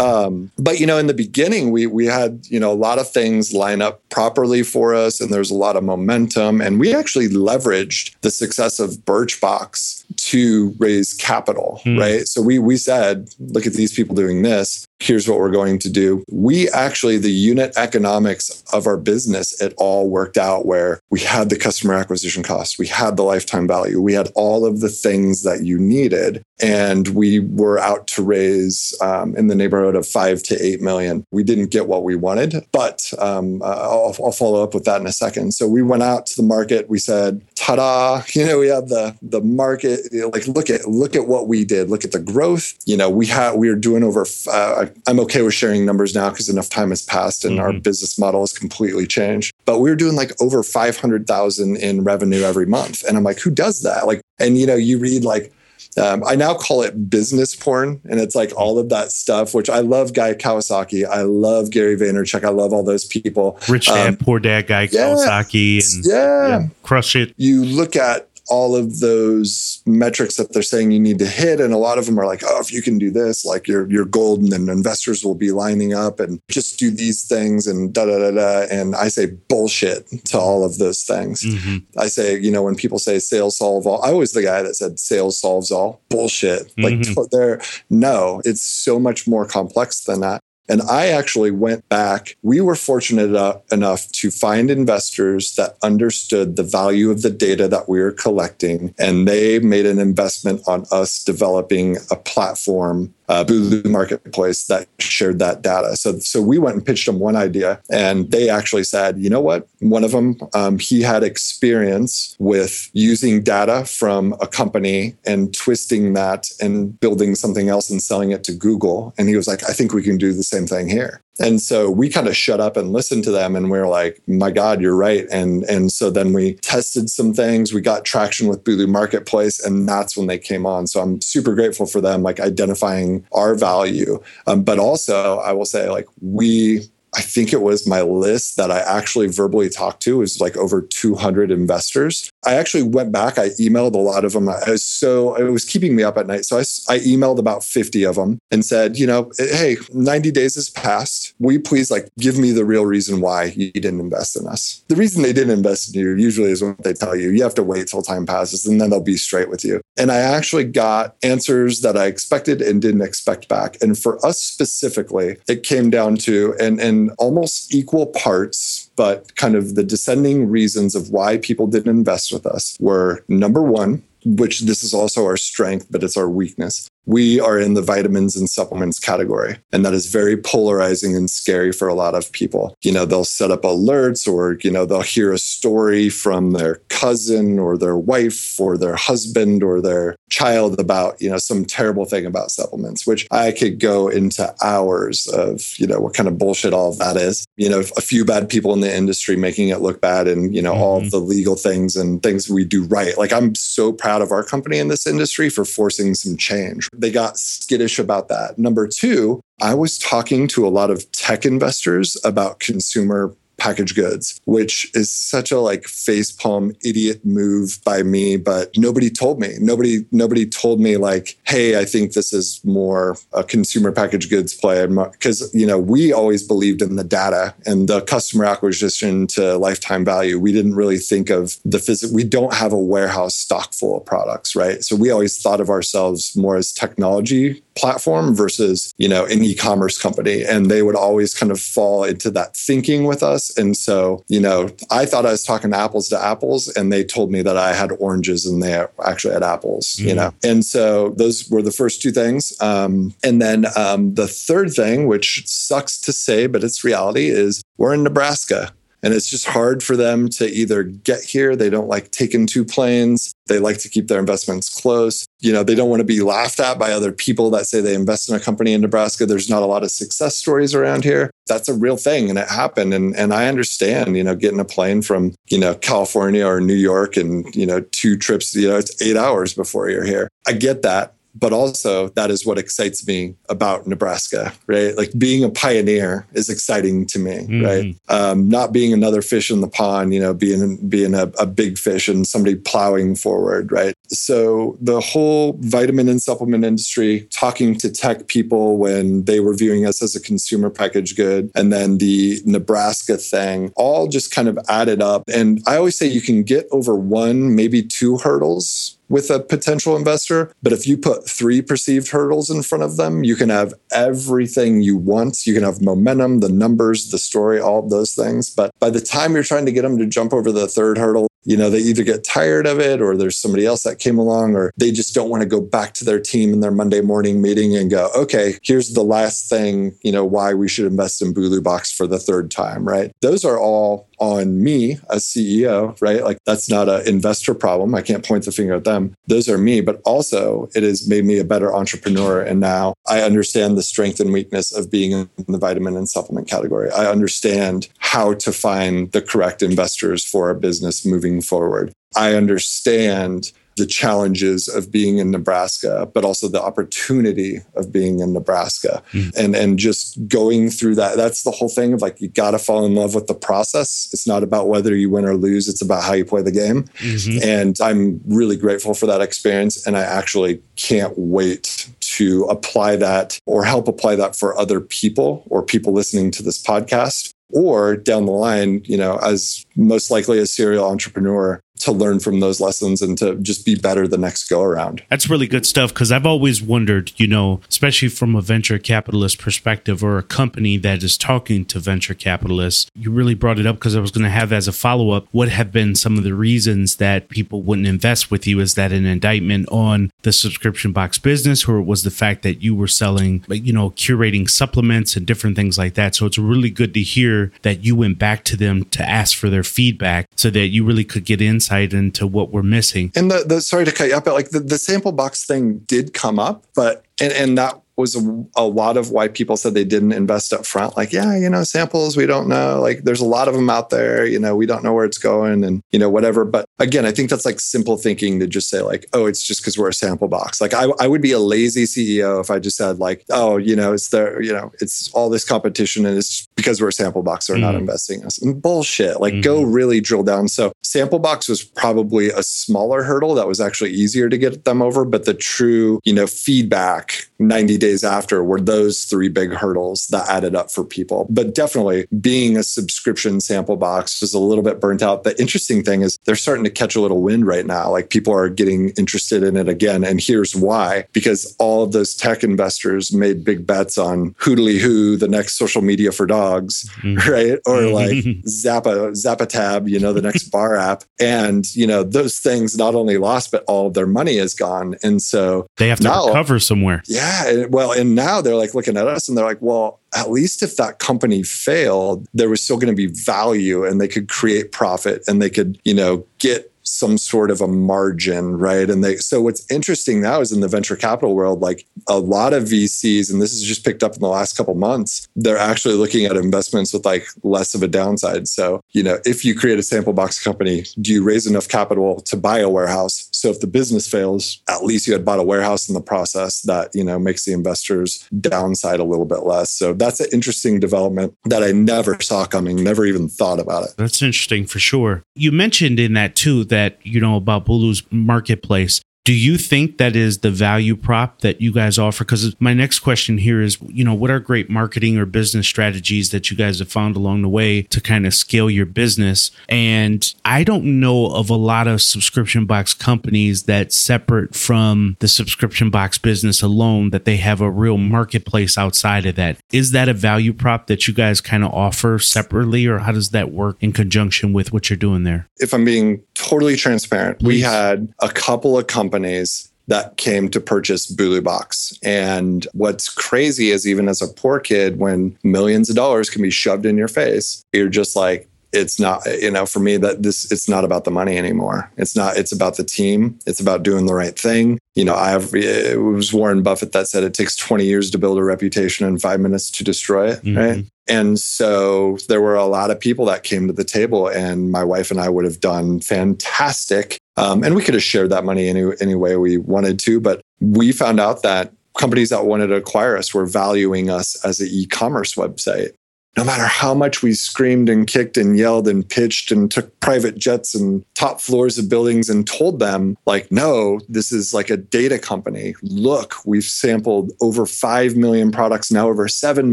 um, but you know, in the beginning, we we had, you know, a lot of things line up properly for us, and there's a lot of momentum. And we actually leveraged the success of Birchbox to raise capital, Hmm. right? So we we said, look at these people doing this. Here's what we're going to do. We actually, the unit economics of our business, it all worked out where we had the customer acquisition cost, we had the lifetime value, we had all of the things that you needed. And we were out to raise um, in the neighborhood of five to eight million. We didn't get what we wanted, but um, I'll, I'll follow up with that in a second. So we went out to the market. We said, "Ta-da!" You know, we have the the market. You know, like, look at look at what we did. Look at the growth. You know, we had we are doing over. Uh, I'm okay with sharing numbers now because enough time has passed and our Mhm. business model has completely changed. But we were doing like over five hundred thousand in revenue every month, and I'm like, who does that? Like, and you know, you read like um, I now call it business porn, and it's like all of that stuff. Which I love, Guy Kawasaki. I love Gary Vaynerchuk. I love all those people. Rich dad, Um, poor dad guy, yeah. Kawasaki, and Yeah. yeah, crush it. You look at all of those metrics that they're saying you need to hit, and a lot of them are like, "Oh, if you can do this, like you're you're golden, and investors will be lining up, and just do these things, and da da da da." And I say bullshit to all of those things. Mhm. I say, you know, when people say sales solve all, I was the guy that said sales solves all. Bullshit. Like Mhm. there, no, it's so much more complex than that. And I actually went back. We were fortunate enough to find investors that understood the value of the data that we were collecting, and they made an investment on us developing a platform, uh, Bulu Marketplace, that shared that data. So, so we went and pitched them one idea, and they actually said, you know what? One of them, um, he had experience with using data from a company and twisting that and building something else and selling it to Google. And he was like, I think we can do the same thing here. And so we kind of shut up and listened to them and we are like, my God, you're right. And and so then we tested some things. We got traction with Bulu Marketplace, and that's when they came on. So I'm super grateful for them, like identifying our value. Um, but also I will say, like, we I think it was my list that I actually verbally talked to was like over 200 investors. I actually went back. I emailed a lot of them. I was so it was keeping me up at night. So I, I emailed about 50 of them and said, you know, eh, hey, 90 days has passed. Will you please like give me the real reason why you didn't invest in us? The reason they didn't invest in you usually is what they tell you. You have to wait till time passes and then they'll be straight with you. And I actually got answers that I expected and didn't expect back. And for us specifically, it came down to and and almost equal parts, but kind of the descending reasons of why people didn't invest with us were number one, which this is also our strength, but it's our weakness we are in the vitamins and supplements category. And that is very polarizing and scary for a lot of people. You know, they'll set up alerts or, you know, they'll hear a story from their cousin or their wife or their husband or their child about, you know, some terrible thing about supplements, which I could go into hours of, you know, what kind of bullshit all of that is. You know, a few bad people in the industry making it look bad and, you know, mm-hmm. all the legal things and things we do right. Like I'm so proud of our company in this industry for forcing some change they got skittish about that. Number two, I was talking to a lot of tech investors about consumer packaged goods, which is such a like facepalm idiot move by me, but nobody told me. Nobody nobody told me like, hey, I think this is more a consumer packaged goods play because you know we always believed in the data and the customer acquisition to lifetime value. We didn't really think of the physical. We don't have a warehouse stock full of products, right? So we always thought of ourselves more as technology platform versus you know an e-commerce company, and they would always kind of fall into that thinking with us and so, you know, I thought I was talking apples to apples, and they told me that I had oranges and they actually had apples, mm-hmm. you know. And so those were the first two things. Um, and then um, the third thing, which sucks to say, but it's reality, is we're in Nebraska. And it's just hard for them to either get here. They don't like taking two planes. They like to keep their investments close. You know, they don't want to be laughed at by other people that say they invest in a company in Nebraska. There's not a lot of success stories around here. That's a real thing and it happened. And and I understand, you know, getting a plane from, you know, California or New York and, you know, two trips, you know, it's eight hours before you're here. I get that but also that is what excites me about Nebraska, right? Like being a pioneer is exciting to me, mm-hmm. right? Um, not being another fish in the pond, you know, being being a, a, big fish and somebody plowing forward, right? So the whole vitamin and supplement industry, talking to tech people when they were viewing us as a consumer package good, and then the Nebraska thing, all just kind of added up. And I always say you can get over one, maybe two hurdles with a potential investor. But if you put three perceived hurdles in front of them, you can have everything you want. You can have momentum, the numbers, the story, all of those things. But by the time you're trying to get them to jump over the third hurdle, you know, they either get tired of it or there's somebody else that came along or they just don't want to go back to their team in their Monday morning meeting and go, okay, here's the last thing, you know, why we should invest in Bulu Box for the third time, right? Those are all on me as CEO, right? Like that's not an investor problem. I can't point the finger at them. Those are me, but also it has made me a better entrepreneur. And now I understand the strength and weakness of being in the vitamin and supplement category. I understand how to find the correct investors for a business moving forward. I understand the challenges of being in Nebraska, but also the opportunity of being in Nebraska. Mm. And and just going through that. That's the whole thing of like you gotta fall in love with the process. It's not about whether you win or lose, it's about how you play the game. Mm-hmm. And I'm really grateful for that experience. And I actually can't wait to apply that or help apply that for other people or people listening to this podcast or down the line, you know, as most likely a serial entrepreneur, to learn from those lessons and to just be better the next go around. That's really good stuff because I've always wondered, you know, especially from a venture capitalist perspective or a company that is talking to venture capitalists. You really brought it up because I was going to have as a follow up what have been some of the reasons that people wouldn't invest with you? Is that an indictment on the subscription box business or was the fact that you were selling, you know, curating supplements and different things like that? So it's really good to hear that you went back to them to ask for their feedback so that you really could get insight insight into what we're missing. And the, the sorry to cut you up, but like the, the sample box thing did come up, but and, and that was a, a, lot of why people said they didn't invest up front. Like, yeah, you know, samples, we don't know. Like, there's a lot of them out there. You know, we don't know where it's going and, you know, whatever. But again, I think that's like simple thinking to just say, like, oh, it's just because we're a sample box. Like, I, I would be a lazy CEO if I just said, like, oh, you know, it's there, you know, it's all this competition and it's because we're a sample box, they're mm. not investing us. Bullshit. Like, mm. go mm-hmm. really drill down. So, sample box was probably a smaller hurdle that was actually easier to get them over. But the true, you know, feedback 90 days after were those three big hurdles that added up for people. But definitely being a subscription sample box was a little bit burnt out. The interesting thing is they're starting to catch a little wind right now. Like people are getting interested in it again. And here's why because all of those tech investors made big bets on Hoodly Who, the next social media for dogs, mm-hmm. right? Or like Zappa, Zappatab, you know, the next bar app. And, you know, those things not only lost, but all of their money is gone. And so they have to now, recover somewhere. Yeah. Well, and now they're like looking at us and they're like, well, at least if that company failed, there was still going to be value and they could create profit and they could, you know, get some sort of a margin, right? And they so what's interesting now is in the venture capital world, like a lot of VCs, and this is just picked up in the last couple months, they're actually looking at investments with like less of a downside. So, you know, if you create a sample box company, do you raise enough capital to buy a warehouse? So if the business fails, at least you had bought a warehouse in the process that, you know, makes the investors downside a little bit less. So that's an interesting development that I never saw coming, never even thought about it. That's interesting for sure. You mentioned in that too that you know about Bulu's marketplace do you think that is the value prop that you guys offer? Because my next question here is, you know, what are great marketing or business strategies that you guys have found along the way to kind of scale your business? And I don't know of a lot of subscription box companies that separate from the subscription box business alone, that they have a real marketplace outside of that. Is that a value prop that you guys kind of offer separately, or how does that work in conjunction with what you're doing there? If I'm being totally transparent, Please. we had a couple of companies that came to purchase Bulu Box. And what's crazy is even as a poor kid, when millions of dollars can be shoved in your face, you're just like, it's not, you know, for me that this it's not about the money anymore. It's not, it's about the team. It's about doing the right thing. You know, I have it was Warren Buffett that said it takes 20 years to build a reputation and five minutes to destroy it. Mm-hmm. Right. And so there were a lot of people that came to the table, and my wife and I would have done fantastic um, and we could have shared that money any, any way we wanted to. But we found out that companies that wanted to acquire us were valuing us as an e commerce website no matter how much we screamed and kicked and yelled and pitched and took private jets and top floors of buildings and told them, like, no, this is like a data company. Look, we've sampled over 5 million products, now over 7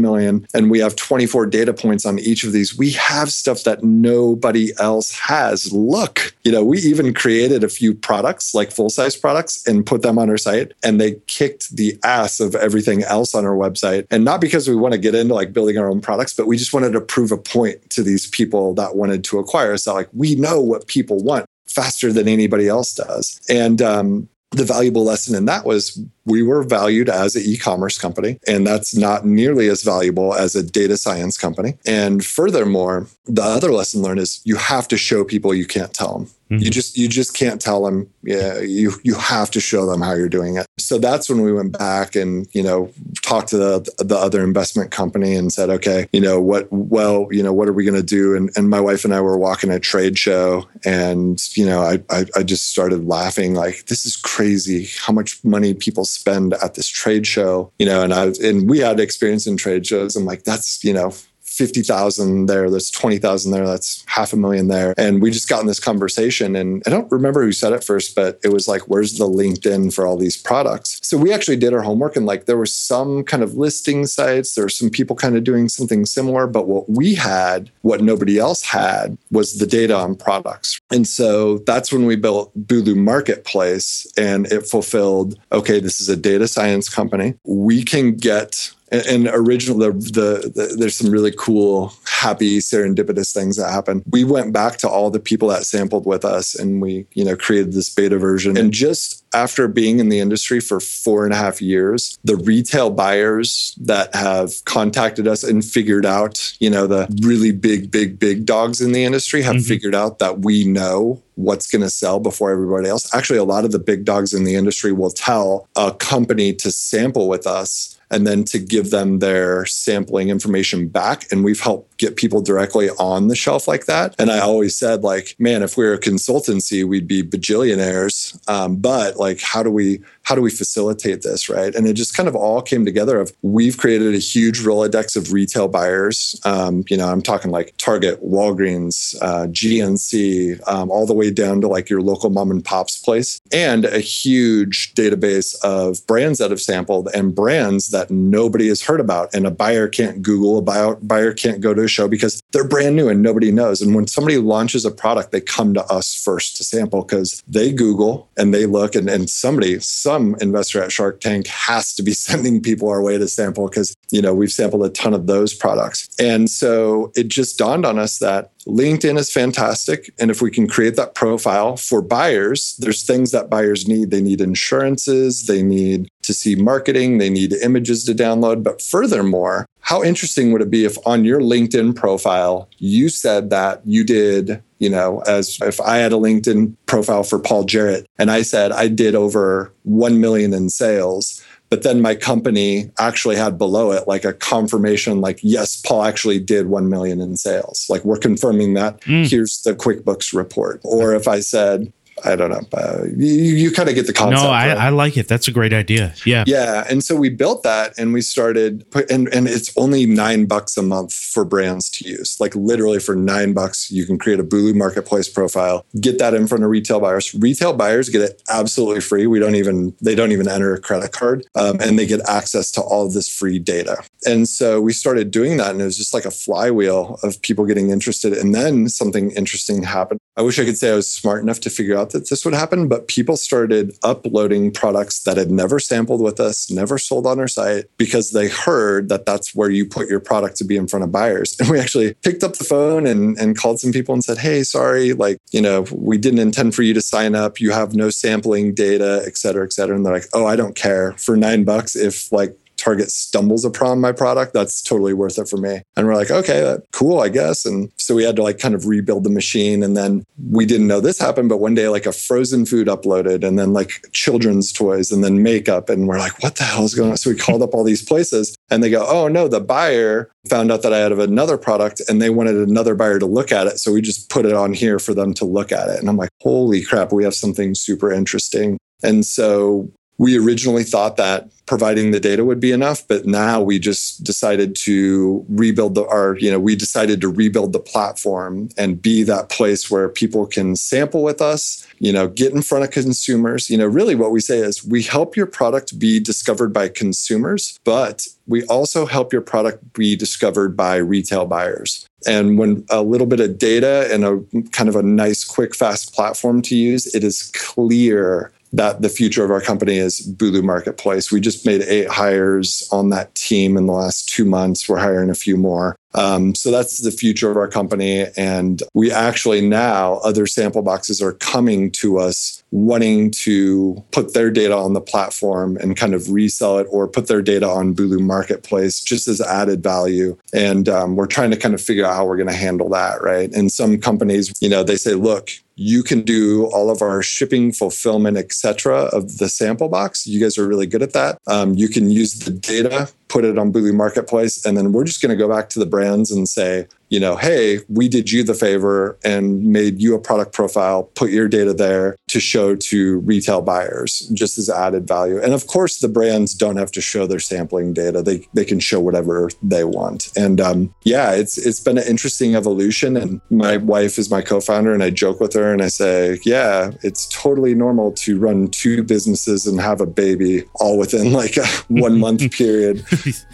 million, and we have 24 data points on each of these. We have stuff that nobody else has. Look, you know, we even created a few products, like full size products, and put them on our site, and they kicked the ass of everything else on our website. And not because we want to get into like building our own products, but we we just wanted to prove a point to these people that wanted to acquire us that like we know what people want faster than anybody else does. And um, the valuable lesson in that was we were valued as an e-commerce company and that's not nearly as valuable as a data science company and furthermore the other lesson learned is you have to show people you can't tell them Mm-hmm. You just you just can't tell them. Yeah, you you have to show them how you're doing it. So that's when we went back and you know talked to the the other investment company and said, okay, you know what? Well, you know what are we going to do? And and my wife and I were walking a trade show, and you know I, I I just started laughing like this is crazy how much money people spend at this trade show. You know, and I and we had experience in trade shows. I'm like that's you know 50,000 there, there's 20,000 there, that's half a million there. And we just got in this conversation. And I don't remember who said it first, but it was like, where's the LinkedIn for all these products? So we actually did our homework and like there were some kind of listing sites, there were some people kind of doing something similar. But what we had, what nobody else had, was the data on products. And so that's when we built Bulu Marketplace and it fulfilled okay, this is a data science company. We can get and, and original the, the, the, there's some really cool happy serendipitous things that happen we went back to all the people that sampled with us and we you know created this beta version and just after being in the industry for four and a half years the retail buyers that have contacted us and figured out you know the really big big big dogs in the industry have mm-hmm. figured out that we know what's going to sell before everybody else. Actually, a lot of the big dogs in the industry will tell a company to sample with us and then to give them their sampling information back. And we've helped get people directly on the shelf like that. And I always said, like, man, if we were a consultancy, we'd be bajillionaires. Um, but like, how do we how do we facilitate this, right? And it just kind of all came together of we've created a huge Rolodex of retail buyers. Um, you know, I'm talking like Target, Walgreens, uh, GNC, um, all the way down to like your local mom and pop's place, and a huge database of brands that have sampled and brands that nobody has heard about. And a buyer can't Google, a buyer, buyer can't go to a show because they're brand new and nobody knows. And when somebody launches a product, they come to us first to sample because they Google and they look, and, and somebody, some investor at Shark Tank has to be sending people our way to sample because, you know, we've sampled a ton of those products. And so it just dawned on us that LinkedIn is fantastic. And if we can create that profile for buyers, there's things that buyers need. They need insurances, they need to see marketing, they need images to download. But furthermore, how interesting would it be if on your LinkedIn profile, you said that you did, you know, as if I had a LinkedIn profile for Paul Jarrett and I said I did over 1 million in sales but then my company actually had below it like a confirmation like yes paul actually did 1 million in sales like we're confirming that mm. here's the quickbooks report or if i said I don't know. Uh, you, you kind of get the concept. No, I, right? I, like it. That's a great idea. Yeah. Yeah. And so we built that and we started put, and, and it's only nine bucks a month for brands to use. Like literally for nine bucks, you can create a Bulu marketplace profile, get that in front of retail buyers. Retail buyers get it absolutely free. We don't even, they don't even enter a credit card um, and they get access to all of this free data. And so we started doing that and it was just like a flywheel of people getting interested. And then something interesting happened. I wish I could say I was smart enough to figure out that this would happen, but people started uploading products that had never sampled with us, never sold on our site because they heard that that's where you put your product to be in front of buyers. And we actually picked up the phone and, and called some people and said, Hey, sorry, like, you know, we didn't intend for you to sign up. You have no sampling data, et cetera, et cetera. And they're like, Oh, I don't care for nine bucks if like Target stumbles upon my product, that's totally worth it for me. And we're like, okay, uh, cool, I guess. And so we had to like kind of rebuild the machine. And then we didn't know this happened, but one day like a frozen food uploaded and then like children's toys and then makeup. And we're like, what the hell is going on? So we called up all these places and they go, oh no, the buyer found out that I had another product and they wanted another buyer to look at it. So we just put it on here for them to look at it. And I'm like, holy crap, we have something super interesting. And so we originally thought that providing the data would be enough but now we just decided to rebuild the our you know we decided to rebuild the platform and be that place where people can sample with us you know get in front of consumers. You know really what we say is we help your product be discovered by consumers but we also help your product be discovered by retail buyers. And when a little bit of data and a kind of a nice quick fast platform to use it is clear that the future of our company is Bulu Marketplace. We just made eight hires on that team in the last two months. We're hiring a few more. Um, so that's the future of our company. And we actually now, other sample boxes are coming to us wanting to put their data on the platform and kind of resell it or put their data on Bulu Marketplace just as added value. And um, we're trying to kind of figure out how we're going to handle that, right? And some companies, you know, they say, look, you can do all of our shipping fulfillment etc of the sample box you guys are really good at that um, you can use the data put it on Bulu Marketplace, and then we're just going to go back to the and say, you know, hey, we did you the favor and made you a product profile, put your data there to show to retail buyers just as added value. And of course, the brands don't have to show their sampling data. They they can show whatever they want. And um, yeah, it's it's been an interesting evolution. And my wife is my co-founder, and I joke with her and I say, yeah, it's totally normal to run two businesses and have a baby all within like a one month period.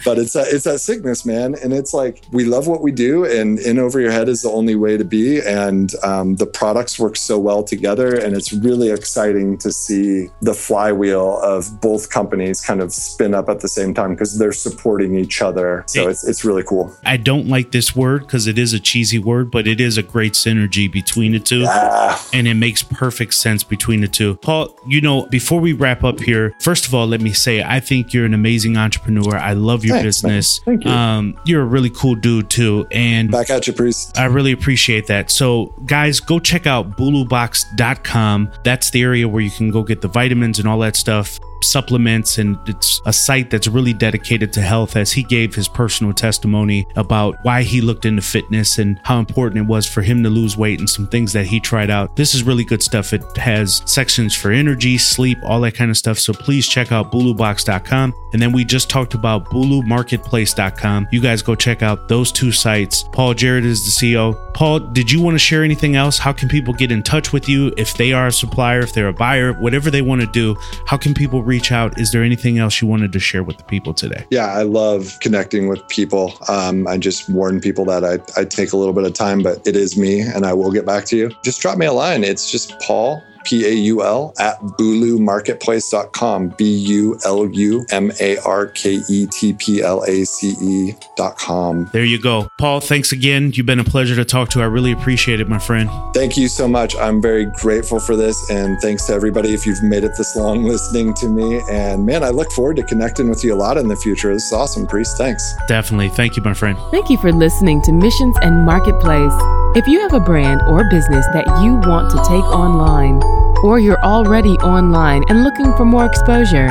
but it's a, it's that sickness, man. And it's like we love what we do, and in over your head is the only way to be. And um, the products work so well together, and it's really exciting to see the flywheel of both companies kind of spin up at the same time because they're supporting each other. So it's it's really cool. I don't like this word because it is a cheesy word, but it is a great synergy between the two, yeah. and it makes perfect sense between the two. Paul, you know, before we wrap up here, first of all, let me say I think you're an amazing entrepreneur. I love your Thanks, business. Man. Thank you. Um, you're a really cool dude too. And Mm-hmm. back at you, Priest. I really appreciate that. So, guys, go check out bulubox.com. That's the area where you can go get the vitamins and all that stuff. Supplements and it's a site that's really dedicated to health as he gave his personal testimony about why he looked into fitness and how important it was for him to lose weight and some things that he tried out. This is really good stuff. It has sections for energy, sleep, all that kind of stuff. So please check out bulubox.com. And then we just talked about bulumarketplace.com. You guys go check out those two sites. Paul Jarrett is the CEO. Paul, did you want to share anything else? How can people get in touch with you if they are a supplier, if they're a buyer, whatever they want to do? How can people reach out? Is there anything else you wanted to share with the people today? Yeah, I love connecting with people. Um, I just warn people that I, I take a little bit of time, but it is me and I will get back to you. Just drop me a line. It's just Paul P A U L, at bulumarketplace.com. B U L U M A R K E T P L A C E.com. There you go. Paul, thanks again. You've been a pleasure to talk to. I really appreciate it, my friend. Thank you so much. I'm very grateful for this. And thanks to everybody if you've made it this long listening to me. And man, I look forward to connecting with you a lot in the future. This is awesome, Priest. Thanks. Definitely. Thank you, my friend. Thank you for listening to Missions and Marketplace. If you have a brand or business that you want to take online, or you're already online and looking for more exposure,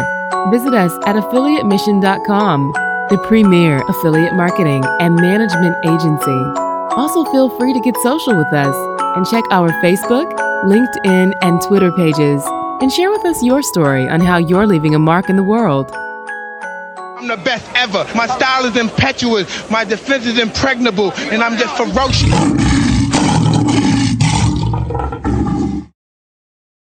visit us at affiliatemission.com, the premier affiliate marketing and management agency. Also, feel free to get social with us and check our Facebook, LinkedIn, and Twitter pages and share with us your story on how you're leaving a mark in the world. I'm the best ever. My style is impetuous. My defense is impregnable, and I'm just ferocious.